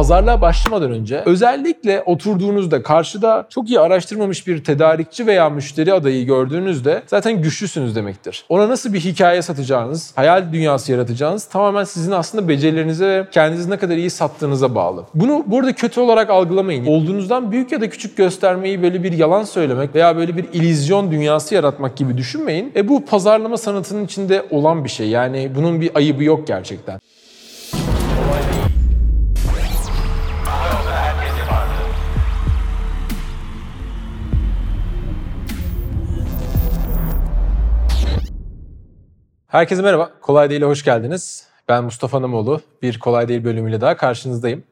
pazarlığa başlamadan önce özellikle oturduğunuzda karşıda çok iyi araştırmamış bir tedarikçi veya müşteri adayı gördüğünüzde zaten güçlüsünüz demektir. Ona nasıl bir hikaye satacağınız, hayal dünyası yaratacağınız tamamen sizin aslında becerilerinize ve kendinizi ne kadar iyi sattığınıza bağlı. Bunu burada kötü olarak algılamayın. Olduğunuzdan büyük ya da küçük göstermeyi böyle bir yalan söylemek veya böyle bir illüzyon dünyası yaratmak gibi düşünmeyin. E bu pazarlama sanatının içinde olan bir şey. Yani bunun bir ayıbı yok gerçekten. Herkese merhaba. Kolay Değil'e hoş geldiniz. Ben Mustafa Namoğlu. Bir Kolay Değil bölümüyle daha karşınızdayım.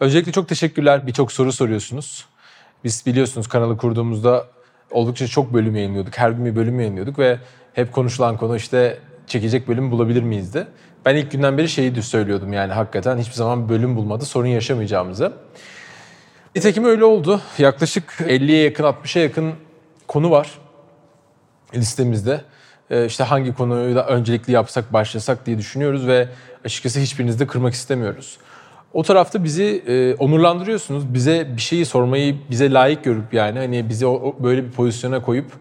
Öncelikle çok teşekkürler. Birçok soru soruyorsunuz. Biz biliyorsunuz kanalı kurduğumuzda oldukça çok bölüm yayınlıyorduk. Her gün bir bölüm yayınlıyorduk ve hep konuşulan konu işte çekecek bölüm bulabilir miyizdi. Ben ilk günden beri şeyi söylüyordum yani hakikaten hiçbir zaman bölüm bulmadı sorun yaşamayacağımızı. Nitekim öyle oldu. Yaklaşık 50'ye yakın 60'a yakın konu var listemizde. Ee, işte hangi konuyu da öncelikli yapsak başlasak diye düşünüyoruz ve açıkçası hiçbirinizi de kırmak istemiyoruz. O tarafta bizi e, onurlandırıyorsunuz. Bize bir şeyi sormayı bize layık görüp yani hani bizi o, böyle bir pozisyona koyup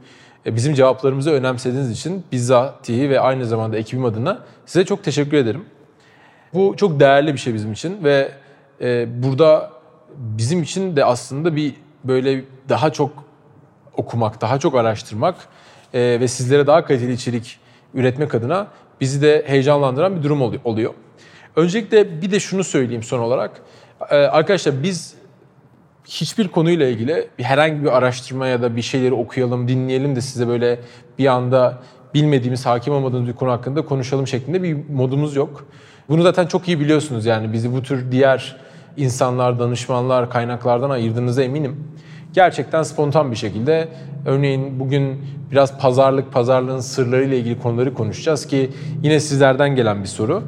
e, bizim cevaplarımızı önemsediğiniz için bizzatihi ve aynı zamanda ekibim adına size çok teşekkür ederim. Bu çok değerli bir şey bizim için ve e, burada bizim için de aslında bir böyle daha çok okumak, daha çok araştırmak e, ve sizlere daha kaliteli içerik üretmek adına bizi de heyecanlandıran bir durum oluyor. Öncelikle bir de şunu söyleyeyim son olarak. E, arkadaşlar biz hiçbir konuyla ilgili herhangi bir araştırma ya da bir şeyleri okuyalım, dinleyelim de size böyle bir anda bilmediğimiz, hakim olmadığımız bir konu hakkında konuşalım şeklinde bir modumuz yok. Bunu zaten çok iyi biliyorsunuz yani bizi bu tür diğer insanlar, danışmanlar, kaynaklardan ayırdığınıza eminim. Gerçekten spontan bir şekilde örneğin bugün biraz pazarlık, pazarlığın sırları ile ilgili konuları konuşacağız ki yine sizlerden gelen bir soru.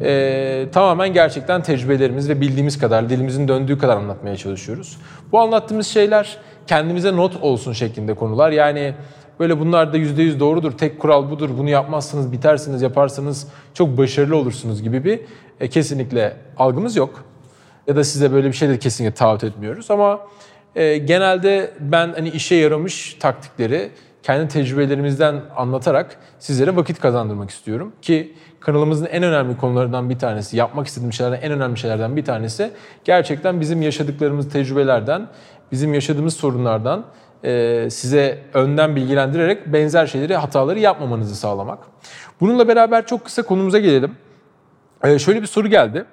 Ee, tamamen gerçekten tecrübelerimiz ve bildiğimiz kadar, dilimizin döndüğü kadar anlatmaya çalışıyoruz. Bu anlattığımız şeyler kendimize not olsun şeklinde konular. Yani böyle bunlar da %100 doğrudur, tek kural budur, bunu yapmazsanız bitersiniz, yaparsanız çok başarılı olursunuz gibi bir e, kesinlikle algımız yok. Ya da size böyle bir şey de kesinlikle taahhüt etmiyoruz ama e, genelde ben hani işe yaramış taktikleri kendi tecrübelerimizden anlatarak sizlere vakit kazandırmak istiyorum. Ki kanalımızın en önemli konularından bir tanesi, yapmak istediğim şeylerden en önemli şeylerden bir tanesi gerçekten bizim yaşadıklarımız tecrübelerden, bizim yaşadığımız sorunlardan e, size önden bilgilendirerek benzer şeyleri, hataları yapmamanızı sağlamak. Bununla beraber çok kısa konumuza gelelim. E, şöyle bir soru geldi.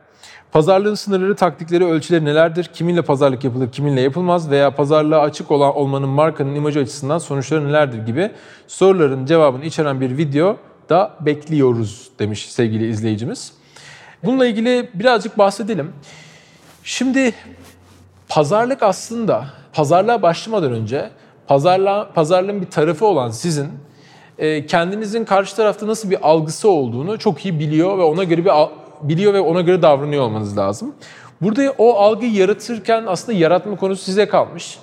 Pazarlığın sınırları, taktikleri, ölçüleri nelerdir? Kiminle pazarlık yapılır, kiminle yapılmaz? Veya pazarlığa açık olan olmanın markanın imajı açısından sonuçları nelerdir gibi soruların cevabını içeren bir video da bekliyoruz demiş sevgili izleyicimiz. Bununla ilgili birazcık bahsedelim. Şimdi pazarlık aslında pazarlığa başlamadan önce pazarla, pazarlığın bir tarafı olan sizin e, kendinizin karşı tarafta nasıl bir algısı olduğunu çok iyi biliyor ve ona göre bir biliyor ve ona göre davranıyor olmanız lazım. Burada o algıyı yaratırken aslında yaratma konusu size kalmış.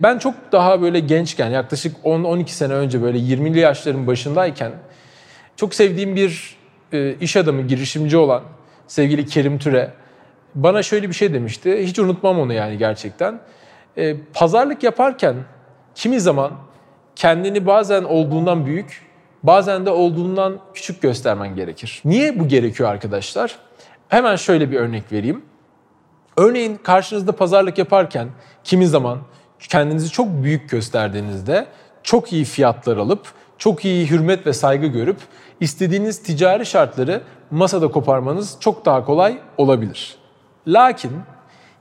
Ben çok daha böyle gençken yaklaşık 10-12 sene önce böyle 20'li yaşların başındayken çok sevdiğim bir e, iş adamı, girişimci olan sevgili Kerim Türe bana şöyle bir şey demişti. Hiç unutmam onu yani gerçekten. E, pazarlık yaparken kimi zaman kendini bazen olduğundan büyük, bazen de olduğundan küçük göstermen gerekir. Niye bu gerekiyor arkadaşlar? Hemen şöyle bir örnek vereyim. Örneğin karşınızda pazarlık yaparken kimi zaman kendinizi çok büyük gösterdiğinizde çok iyi fiyatlar alıp çok iyi hürmet ve saygı görüp istediğiniz ticari şartları masada koparmanız çok daha kolay olabilir. Lakin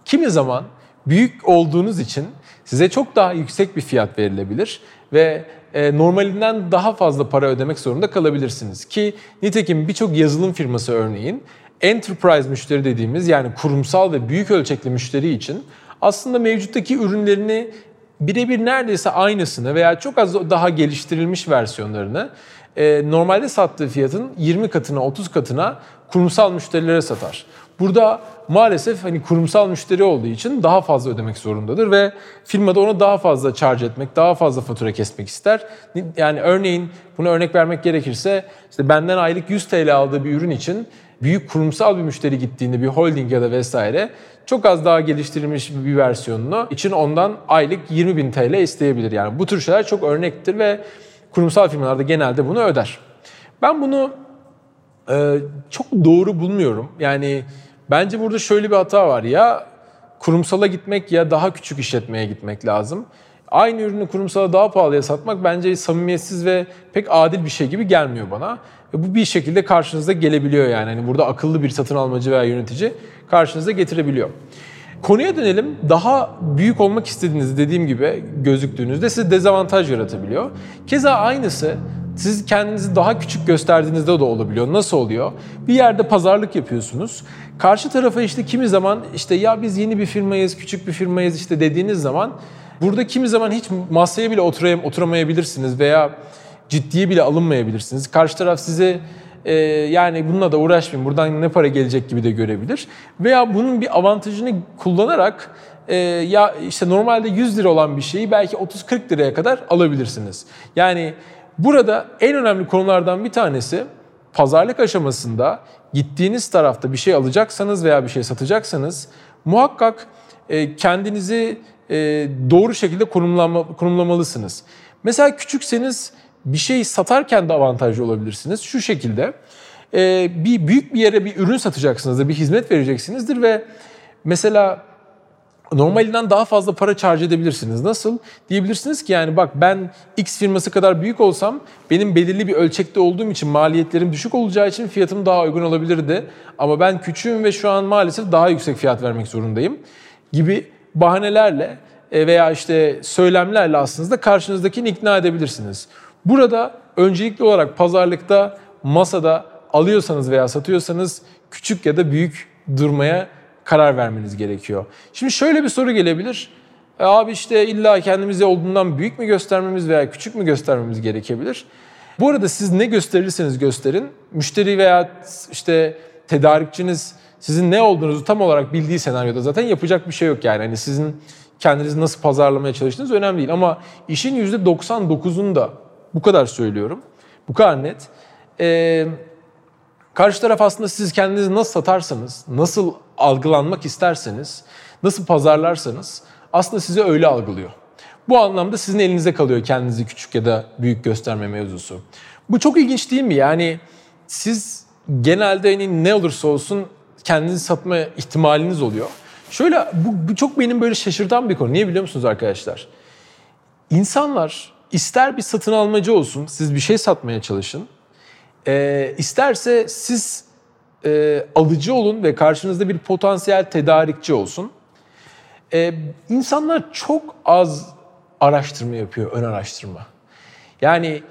kimi zaman büyük olduğunuz için size çok daha yüksek bir fiyat verilebilir ve e, normalinden daha fazla para ödemek zorunda kalabilirsiniz. Ki nitekim birçok yazılım firması örneğin enterprise müşteri dediğimiz yani kurumsal ve büyük ölçekli müşteri için aslında mevcuttaki ürünlerini birebir neredeyse aynısını veya çok az daha geliştirilmiş versiyonlarını e, normalde sattığı fiyatın 20 katına 30 katına kurumsal müşterilere satar. Burada maalesef hani kurumsal müşteri olduğu için daha fazla ödemek zorundadır ve firma da ona daha fazla charge etmek, daha fazla fatura kesmek ister. Yani örneğin bunu örnek vermek gerekirse işte benden aylık 100 TL aldığı bir ürün için büyük kurumsal bir müşteri gittiğinde bir holding ya da vesaire çok az daha geliştirilmiş bir versiyonunu için ondan aylık 20 bin TL isteyebilir. Yani bu tür şeyler çok örnektir ve kurumsal firmalarda genelde bunu öder. Ben bunu e, çok doğru bulmuyorum. Yani bence burada şöyle bir hata var ya kurumsala gitmek ya daha küçük işletmeye gitmek lazım. Aynı ürünü kurumsala daha pahalıya satmak bence samimiyetsiz ve pek adil bir şey gibi gelmiyor bana. Ve bu bir şekilde karşınıza gelebiliyor yani. Hani burada akıllı bir satın almacı veya yönetici karşınıza getirebiliyor. Konuya dönelim. Daha büyük olmak istediğiniz dediğim gibi gözüktüğünüzde size dezavantaj yaratabiliyor. Keza aynısı siz kendinizi daha küçük gösterdiğinizde de olabiliyor. Nasıl oluyor? Bir yerde pazarlık yapıyorsunuz. Karşı tarafa işte kimi zaman işte ya biz yeni bir firmayız, küçük bir firmayız işte dediğiniz zaman burada kimi zaman hiç masaya bile oturayım, oturamayabilirsiniz veya ciddiye bile alınmayabilirsiniz. Karşı taraf size e, yani bununla da uğraşmayayım buradan ne para gelecek gibi de görebilir. Veya bunun bir avantajını kullanarak e, ya işte normalde 100 lira olan bir şeyi belki 30-40 liraya kadar alabilirsiniz. Yani burada en önemli konulardan bir tanesi pazarlık aşamasında gittiğiniz tarafta bir şey alacaksanız veya bir şey satacaksanız muhakkak e, kendinizi e, doğru şekilde konumlama, konumlamalısınız. Mesela küçükseniz bir şey satarken de avantajlı olabilirsiniz. Şu şekilde e, bir büyük bir yere bir ürün satacaksınızdır, bir hizmet vereceksinizdir ve mesela normalinden daha fazla para charge edebilirsiniz. Nasıl? Diyebilirsiniz ki yani bak ben X firması kadar büyük olsam benim belirli bir ölçekte olduğum için maliyetlerim düşük olacağı için fiyatım daha uygun olabilirdi. Ama ben küçüğüm ve şu an maalesef daha yüksek fiyat vermek zorundayım gibi bahanelerle e, veya işte söylemlerle aslında karşınızdakini ikna edebilirsiniz. Burada öncelikli olarak pazarlıkta masada alıyorsanız veya satıyorsanız küçük ya da büyük durmaya karar vermeniz gerekiyor. Şimdi şöyle bir soru gelebilir. E abi işte illa kendimizi olduğundan büyük mü göstermemiz veya küçük mü göstermemiz gerekebilir? Bu arada siz ne gösterirseniz gösterin, müşteri veya işte tedarikçiniz sizin ne olduğunuzu tam olarak bildiği senaryoda zaten yapacak bir şey yok yani. Hani sizin kendinizi nasıl pazarlamaya çalıştığınız önemli değil ama işin %99'unda bu kadar söylüyorum. Bu kadar net. Ee, karşı taraf aslında siz kendinizi nasıl satarsanız, nasıl algılanmak isterseniz, nasıl pazarlarsanız aslında sizi öyle algılıyor. Bu anlamda sizin elinize kalıyor kendinizi küçük ya da büyük gösterme mevzusu. Bu çok ilginç değil mi? Yani siz genelde hani ne olursa olsun kendinizi satma ihtimaliniz oluyor. Şöyle bu, bu çok benim böyle şaşırtan bir konu. Niye biliyor musunuz arkadaşlar? İnsanlar ister bir satın almacı olsun, siz bir şey satmaya çalışın. E, isterse siz e, alıcı olun ve karşınızda bir potansiyel tedarikçi olsun. E, insanlar çok az araştırma yapıyor, ön araştırma. Yani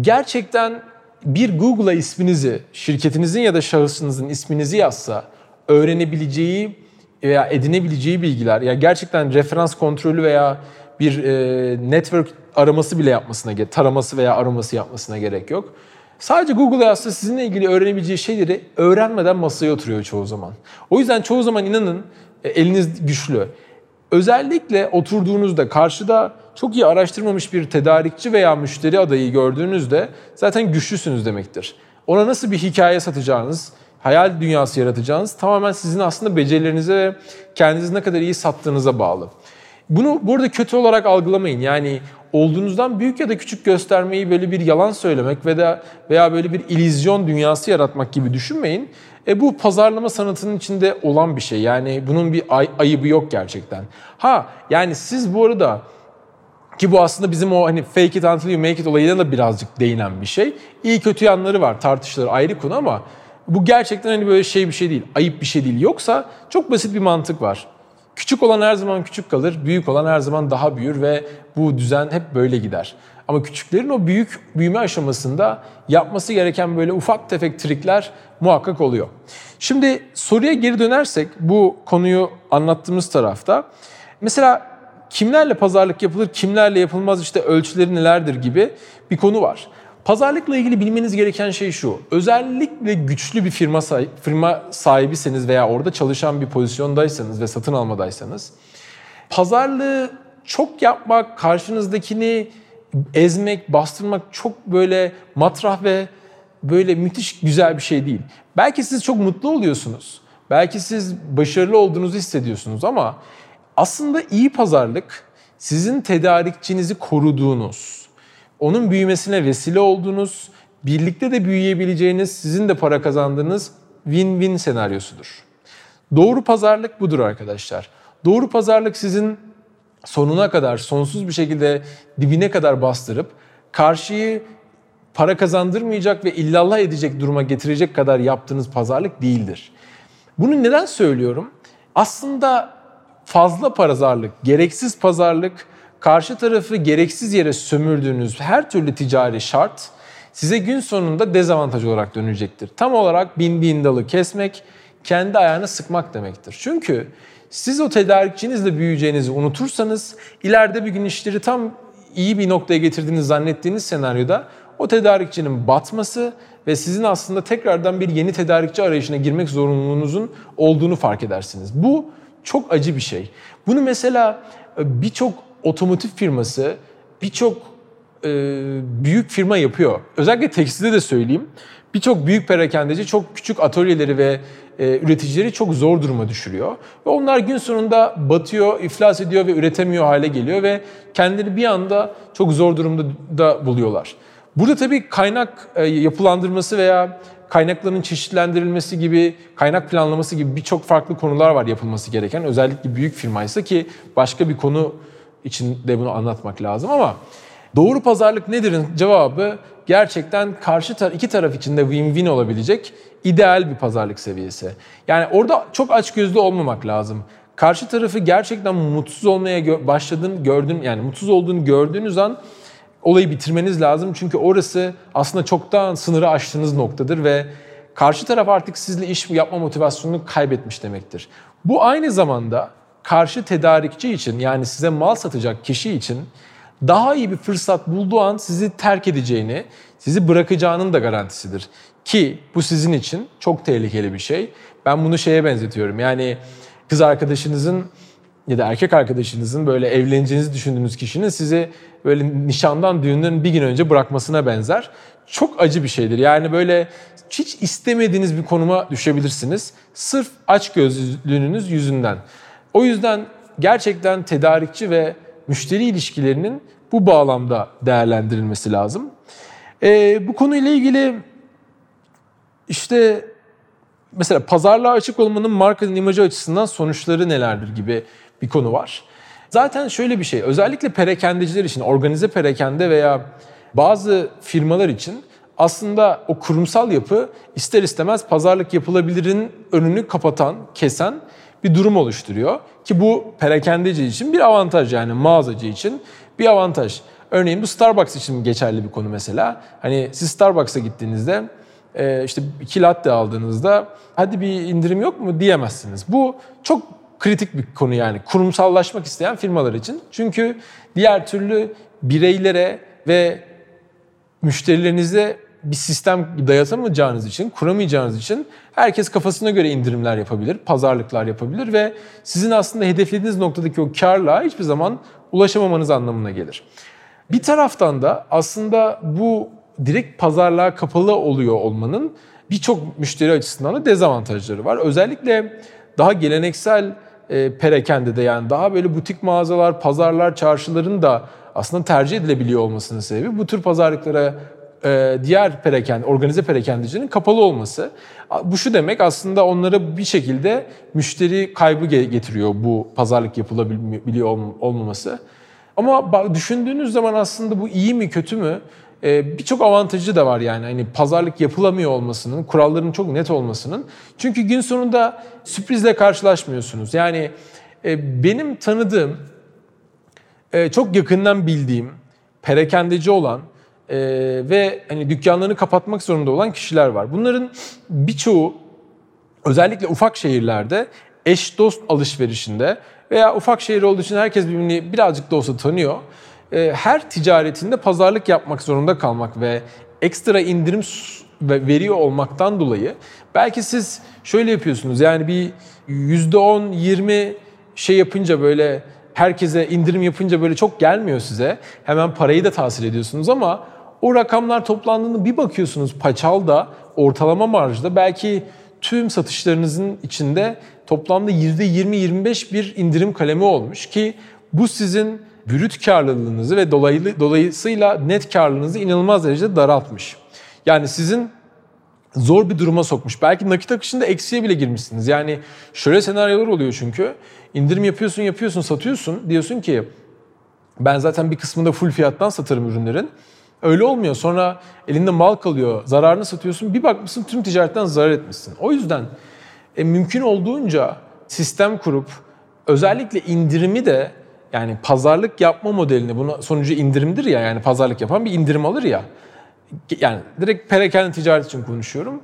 gerçekten bir Google'a isminizi, şirketinizin ya da şahısınızın isminizi yazsa öğrenebileceği veya edinebileceği bilgiler, ya gerçekten referans kontrolü veya bir e, network araması bile yapmasına, taraması veya araması yapmasına gerek yok. Sadece Google yazsa sizinle ilgili öğrenebileceği şeyleri öğrenmeden masaya oturuyor çoğu zaman. O yüzden çoğu zaman inanın e, eliniz güçlü. Özellikle oturduğunuzda karşıda çok iyi araştırmamış bir tedarikçi veya müşteri adayı gördüğünüzde zaten güçlüsünüz demektir. Ona nasıl bir hikaye satacağınız, hayal dünyası yaratacağınız tamamen sizin aslında becerilerinize ve kendinizi ne kadar iyi sattığınıza bağlı. Bunu burada kötü olarak algılamayın. Yani olduğunuzdan büyük ya da küçük göstermeyi böyle bir yalan söylemek veya veya böyle bir ilizyon dünyası yaratmak gibi düşünmeyin. E bu pazarlama sanatının içinde olan bir şey. Yani bunun bir ay- ayıbı yok gerçekten. Ha yani siz bu arada ki bu aslında bizim o hani fake it until you make it olayına da birazcık değinen bir şey. İyi kötü yanları var tartışılır ayrı konu ama bu gerçekten hani böyle şey bir şey değil. Ayıp bir şey değil. Yoksa çok basit bir mantık var. Küçük olan her zaman küçük kalır, büyük olan her zaman daha büyür ve bu düzen hep böyle gider. Ama küçüklerin o büyük büyüme aşamasında yapması gereken böyle ufak tefek trikler muhakkak oluyor. Şimdi soruya geri dönersek bu konuyu anlattığımız tarafta mesela kimlerle pazarlık yapılır, kimlerle yapılmaz işte ölçüleri nelerdir gibi bir konu var. Pazarlıkla ilgili bilmeniz gereken şey şu. Özellikle güçlü bir firma, sahibi, firma sahibiseniz veya orada çalışan bir pozisyondaysanız ve satın almadaysanız pazarlığı çok yapmak, karşınızdakini ezmek, bastırmak çok böyle matrah ve böyle müthiş güzel bir şey değil. Belki siz çok mutlu oluyorsunuz. Belki siz başarılı olduğunuzu hissediyorsunuz ama aslında iyi pazarlık sizin tedarikçinizi koruduğunuz, onun büyümesine vesile olduğunuz, birlikte de büyüyebileceğiniz, sizin de para kazandığınız win-win senaryosudur. Doğru pazarlık budur arkadaşlar. Doğru pazarlık sizin sonuna kadar, sonsuz bir şekilde dibine kadar bastırıp karşıyı para kazandırmayacak ve illallah edecek duruma getirecek kadar yaptığınız pazarlık değildir. Bunu neden söylüyorum? Aslında fazla pazarlık, gereksiz pazarlık, karşı tarafı gereksiz yere sömürdüğünüz her türlü ticari şart size gün sonunda dezavantaj olarak dönecektir. Tam olarak bindiğin dalı kesmek, kendi ayağını sıkmak demektir. Çünkü siz o tedarikçinizle büyüyeceğinizi unutursanız ileride bir gün işleri tam iyi bir noktaya getirdiğinizi zannettiğiniz senaryoda o tedarikçinin batması ve sizin aslında tekrardan bir yeni tedarikçi arayışına girmek zorunluluğunuzun olduğunu fark edersiniz. Bu çok acı bir şey. Bunu mesela e, birçok otomotiv firması, birçok e, büyük firma yapıyor. Özellikle tekstilde de söyleyeyim. Birçok büyük perakendeci çok küçük atölyeleri ve e, üreticileri çok zor duruma düşürüyor. Ve onlar gün sonunda batıyor, iflas ediyor ve üretemiyor hale geliyor ve kendini bir anda çok zor durumda da buluyorlar. Burada tabii kaynak e, yapılandırması veya kaynakların çeşitlendirilmesi gibi, kaynak planlaması gibi birçok farklı konular var yapılması gereken. Özellikle büyük firmaysa ki başka bir konu için de bunu anlatmak lazım ama doğru pazarlık nedir'in cevabı gerçekten karşı tar iki taraf için de win-win olabilecek ideal bir pazarlık seviyesi. Yani orada çok açgözlü olmamak lazım. Karşı tarafı gerçekten mutsuz olmaya başladığını gördün yani mutsuz olduğunu gördüğünüz an olayı bitirmeniz lazım. Çünkü orası aslında çoktan sınırı aştığınız noktadır ve karşı taraf artık sizle iş yapma motivasyonunu kaybetmiş demektir. Bu aynı zamanda karşı tedarikçi için yani size mal satacak kişi için daha iyi bir fırsat bulduğu an sizi terk edeceğini, sizi bırakacağının da garantisidir. Ki bu sizin için çok tehlikeli bir şey. Ben bunu şeye benzetiyorum. Yani kız arkadaşınızın ya da erkek arkadaşınızın böyle evleneceğinizi düşündüğünüz kişinin sizi böyle nişandan düğünden bir gün önce bırakmasına benzer. Çok acı bir şeydir. Yani böyle hiç istemediğiniz bir konuma düşebilirsiniz. Sırf aç gözlülüğünüz yüzünden. O yüzden gerçekten tedarikçi ve müşteri ilişkilerinin bu bağlamda değerlendirilmesi lazım. Ee, bu konuyla ilgili işte mesela pazarlığa açık olmanın markanın imajı açısından sonuçları nelerdir gibi bir konu var. Zaten şöyle bir şey, özellikle perakendeciler için, organize perakende veya bazı firmalar için aslında o kurumsal yapı ister istemez pazarlık yapılabilirin önünü kapatan, kesen bir durum oluşturuyor. Ki bu perakendeci için bir avantaj yani mağazacı için bir avantaj. Örneğin bu Starbucks için geçerli bir konu mesela. Hani siz Starbucks'a gittiğinizde e, işte iki latte aldığınızda hadi bir indirim yok mu diyemezsiniz. Bu çok kritik bir konu yani kurumsallaşmak isteyen firmalar için. Çünkü diğer türlü bireylere ve müşterilerinize bir sistem dayatamayacağınız için, kuramayacağınız için herkes kafasına göre indirimler yapabilir, pazarlıklar yapabilir ve sizin aslında hedeflediğiniz noktadaki o karla hiçbir zaman ulaşamamanız anlamına gelir. Bir taraftan da aslında bu direkt pazarlığa kapalı oluyor olmanın birçok müşteri açısından da dezavantajları var. Özellikle daha geleneksel e, perakende de yani daha böyle butik mağazalar, pazarlar, çarşıların da aslında tercih edilebiliyor olmasının sebebi bu tür pazarlıklara e, diğer perakende, organize perakendecinin kapalı olması. Bu şu demek aslında onlara bir şekilde müşteri kaybı getiriyor bu pazarlık yapılabiliyor olmaması. Ama düşündüğünüz zaman aslında bu iyi mi kötü mü? Ee, birçok avantajı da var yani hani pazarlık yapılamıyor olmasının, kuralların çok net olmasının. Çünkü gün sonunda sürprizle karşılaşmıyorsunuz. Yani e, benim tanıdığım, e, çok yakından bildiğim, perakendeci olan e, ve hani dükkanlarını kapatmak zorunda olan kişiler var. Bunların birçoğu özellikle ufak şehirlerde eş dost alışverişinde veya ufak şehir olduğu için herkes birbirini birazcık da olsa tanıyor e, her ticaretinde pazarlık yapmak zorunda kalmak ve ekstra indirim veriyor olmaktan dolayı belki siz şöyle yapıyorsunuz yani bir %10, 20 şey yapınca böyle herkese indirim yapınca böyle çok gelmiyor size. Hemen parayı da tahsil ediyorsunuz ama o rakamlar toplandığında bir bakıyorsunuz paçalda ortalama marjda belki tüm satışlarınızın içinde toplamda %20-25 bir indirim kalemi olmuş ki bu sizin brüt karlılığınızı ve dolaylı, dolayısıyla net karlılığınızı inanılmaz derecede daraltmış. Yani sizin zor bir duruma sokmuş. Belki nakit akışında eksiye bile girmişsiniz. Yani şöyle senaryolar oluyor çünkü. indirim yapıyorsun, yapıyorsun, satıyorsun. Diyorsun ki ben zaten bir kısmında full fiyattan satarım ürünlerin. Öyle olmuyor. Sonra elinde mal kalıyor. Zararını satıyorsun. Bir bakmışsın tüm ticaretten zarar etmişsin. O yüzden e, mümkün olduğunca sistem kurup özellikle indirimi de yani pazarlık yapma modelini buna sonucu indirimdir ya yani pazarlık yapan bir indirim alır ya. Yani direkt perakende ticaret için konuşuyorum.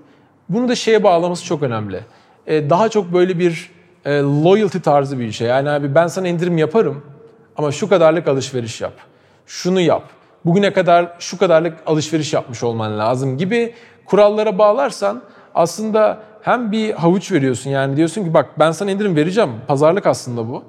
Bunu da şeye bağlaması çok önemli. E, daha çok böyle bir e, loyalty tarzı bir şey. Yani abi ben sana indirim yaparım ama şu kadarlık alışveriş yap. Şunu yap. Bugüne kadar şu kadarlık alışveriş yapmış olman lazım gibi kurallara bağlarsan aslında hem bir havuç veriyorsun yani diyorsun ki bak ben sana indirim vereceğim. Pazarlık aslında bu.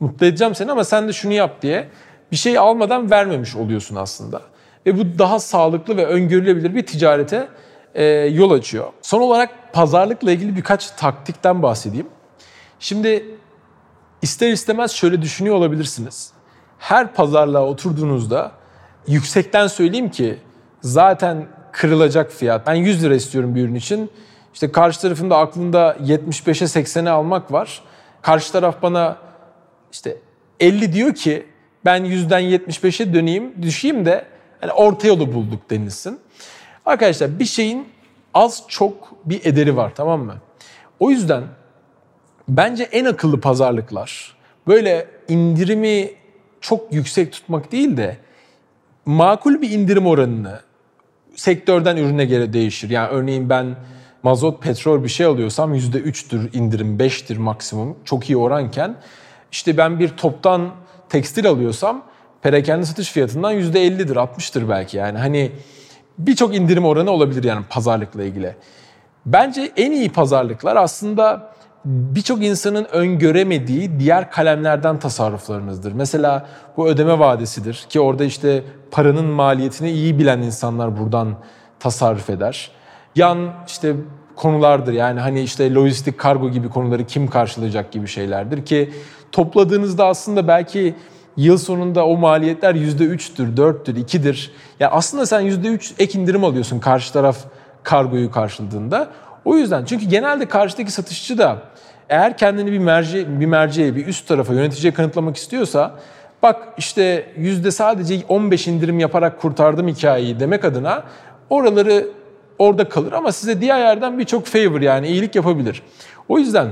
Mutlu edeceğim seni ama sen de şunu yap diye bir şey almadan vermemiş oluyorsun aslında. Ve bu daha sağlıklı ve öngörülebilir bir ticarete e, yol açıyor. Son olarak pazarlıkla ilgili birkaç taktikten bahsedeyim. Şimdi ister istemez şöyle düşünüyor olabilirsiniz. Her pazarlığa oturduğunuzda yüksekten söyleyeyim ki zaten kırılacak fiyat. Ben 100 lira istiyorum bir ürün için. İşte karşı tarafında aklında 75'e 80'e almak var. Karşı taraf bana işte 50 diyor ki ben 100'den 75'e döneyim, düşeyim de yani orta yolu bulduk denilsin. Arkadaşlar bir şeyin az çok bir ederi var tamam mı? O yüzden bence en akıllı pazarlıklar böyle indirimi çok yüksek tutmak değil de makul bir indirim oranını sektörden ürüne göre değişir. Yani örneğin ben mazot, petrol bir şey alıyorsam %3'tür indirim, 5'tir maksimum. Çok iyi oranken işte ben bir toptan tekstil alıyorsam perakende satış fiyatından %50'dir, 60'tır belki. Yani hani birçok indirim oranı olabilir yani pazarlıkla ilgili. Bence en iyi pazarlıklar aslında birçok insanın öngöremediği diğer kalemlerden tasarruflarınızdır. Mesela bu ödeme vadesidir ki orada işte paranın maliyetini iyi bilen insanlar buradan tasarruf eder. Yan işte konulardır yani hani işte lojistik kargo gibi konuları kim karşılayacak gibi şeylerdir ki topladığınızda aslında belki yıl sonunda o maliyetler %3'tür, 4'tür, 2'dir. Yani aslında sen %3 ek indirim alıyorsun karşı taraf kargoyu karşıladığında. O yüzden çünkü genelde karşıdaki satışçı da eğer kendini bir merci, bir merceğe, bir üst tarafa, yöneticiye kanıtlamak istiyorsa bak işte yüzde sadece 15 indirim yaparak kurtardım hikayeyi demek adına oraları orada kalır ama size diğer yerden birçok favor yani iyilik yapabilir. O yüzden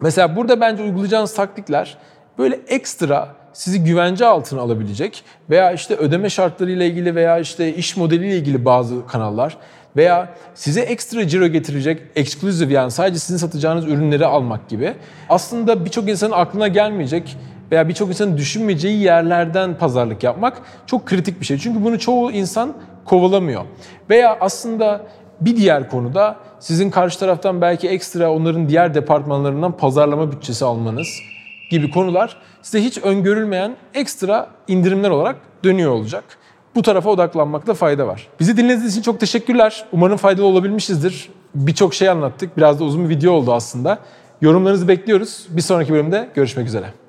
mesela burada bence uygulayacağınız taktikler böyle ekstra sizi güvence altına alabilecek veya işte ödeme şartlarıyla ilgili veya işte iş modeliyle ilgili bazı kanallar veya size ekstra ciro getirecek exclusive yani sadece sizin satacağınız ürünleri almak gibi aslında birçok insanın aklına gelmeyecek veya birçok insanın düşünmeyeceği yerlerden pazarlık yapmak çok kritik bir şey. Çünkü bunu çoğu insan kovalamıyor. Veya aslında bir diğer konuda sizin karşı taraftan belki ekstra onların diğer departmanlarından pazarlama bütçesi almanız gibi konular size hiç öngörülmeyen ekstra indirimler olarak dönüyor olacak. Bu tarafa odaklanmakta fayda var. Bizi dinlediğiniz için çok teşekkürler. Umarım faydalı olabilmişizdir. Birçok şey anlattık. Biraz da uzun bir video oldu aslında. Yorumlarınızı bekliyoruz. Bir sonraki bölümde görüşmek üzere.